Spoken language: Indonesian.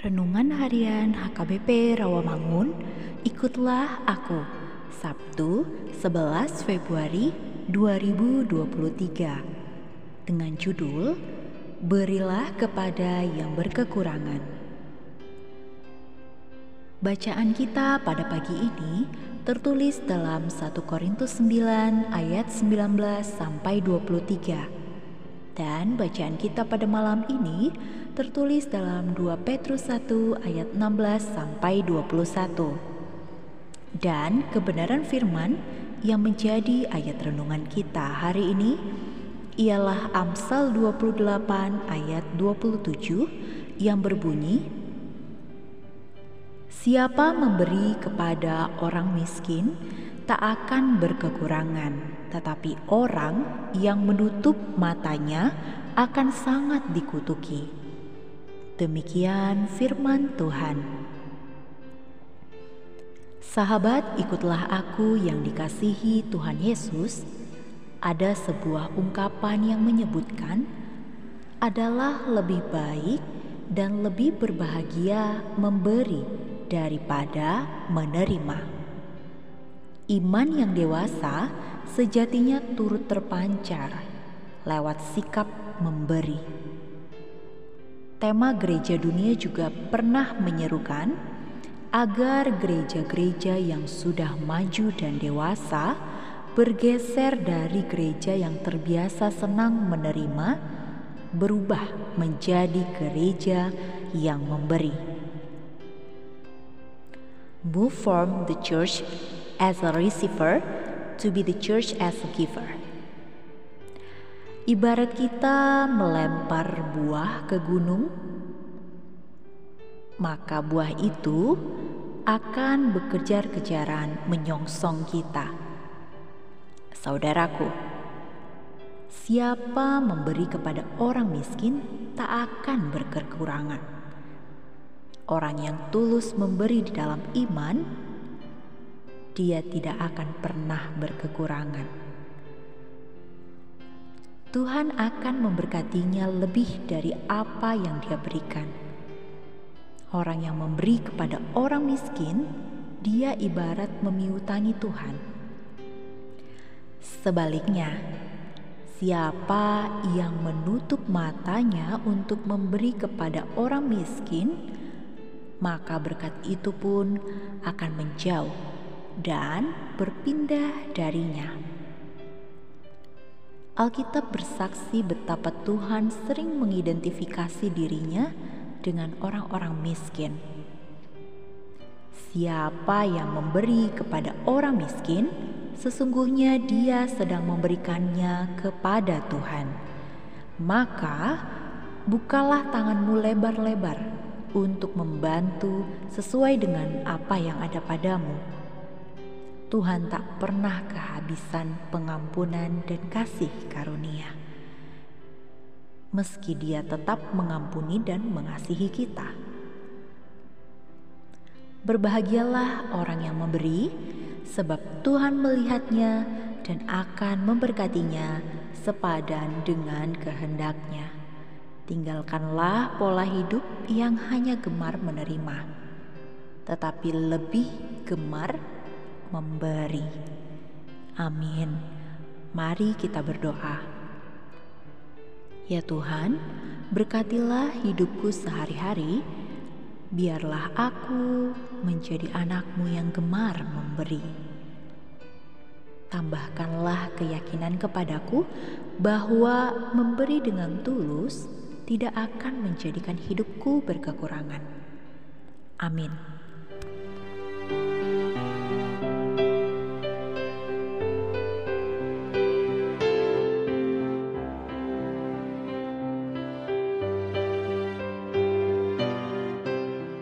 Renungan Harian HKBP Rawamangun, ikutlah aku. Sabtu, 11 Februari 2023. Dengan judul Berilah kepada yang berkekurangan. Bacaan kita pada pagi ini tertulis dalam 1 Korintus 9 ayat 19 sampai 23 dan bacaan kita pada malam ini tertulis dalam 2 Petrus 1 ayat 16 sampai 21. Dan kebenaran firman yang menjadi ayat renungan kita hari ini ialah Amsal 28 ayat 27 yang berbunyi Siapa memberi kepada orang miskin tak akan berkekurangan tetapi orang yang menutup matanya akan sangat dikutuki. Demikian firman Tuhan. Sahabat, ikutlah aku yang dikasihi Tuhan Yesus. Ada sebuah ungkapan yang menyebutkan adalah lebih baik dan lebih berbahagia memberi daripada menerima. Iman yang dewasa sejatinya turut terpancar lewat sikap memberi. Tema gereja dunia juga pernah menyerukan agar gereja-gereja yang sudah maju dan dewasa bergeser dari gereja yang terbiasa senang menerima berubah menjadi gereja yang memberi. Move from the church as a receiver to be the church as a giver. Ibarat kita melempar buah ke gunung, maka buah itu akan bekejar-kejaran menyongsong kita. Saudaraku, siapa memberi kepada orang miskin tak akan berkekurangan. Orang yang tulus memberi di dalam iman dia tidak akan pernah berkekurangan. Tuhan akan memberkatinya lebih dari apa yang dia berikan. Orang yang memberi kepada orang miskin, dia ibarat memiutangi Tuhan. Sebaliknya, siapa yang menutup matanya untuk memberi kepada orang miskin, maka berkat itu pun akan menjauh dan berpindah darinya. Alkitab bersaksi betapa Tuhan sering mengidentifikasi dirinya dengan orang-orang miskin. Siapa yang memberi kepada orang miskin, sesungguhnya dia sedang memberikannya kepada Tuhan. Maka, bukalah tanganmu lebar-lebar untuk membantu sesuai dengan apa yang ada padamu Tuhan tak pernah kehabisan pengampunan dan kasih karunia. Meski Dia tetap mengampuni dan mengasihi kita, berbahagialah orang yang memberi, sebab Tuhan melihatnya dan akan memberkatinya sepadan dengan kehendaknya. Tinggalkanlah pola hidup yang hanya gemar menerima, tetapi lebih gemar memberi. Amin. Mari kita berdoa. Ya Tuhan, berkatilah hidupku sehari-hari, biarlah aku menjadi anakmu yang gemar memberi. Tambahkanlah keyakinan kepadaku bahwa memberi dengan tulus tidak akan menjadikan hidupku berkekurangan. Amin.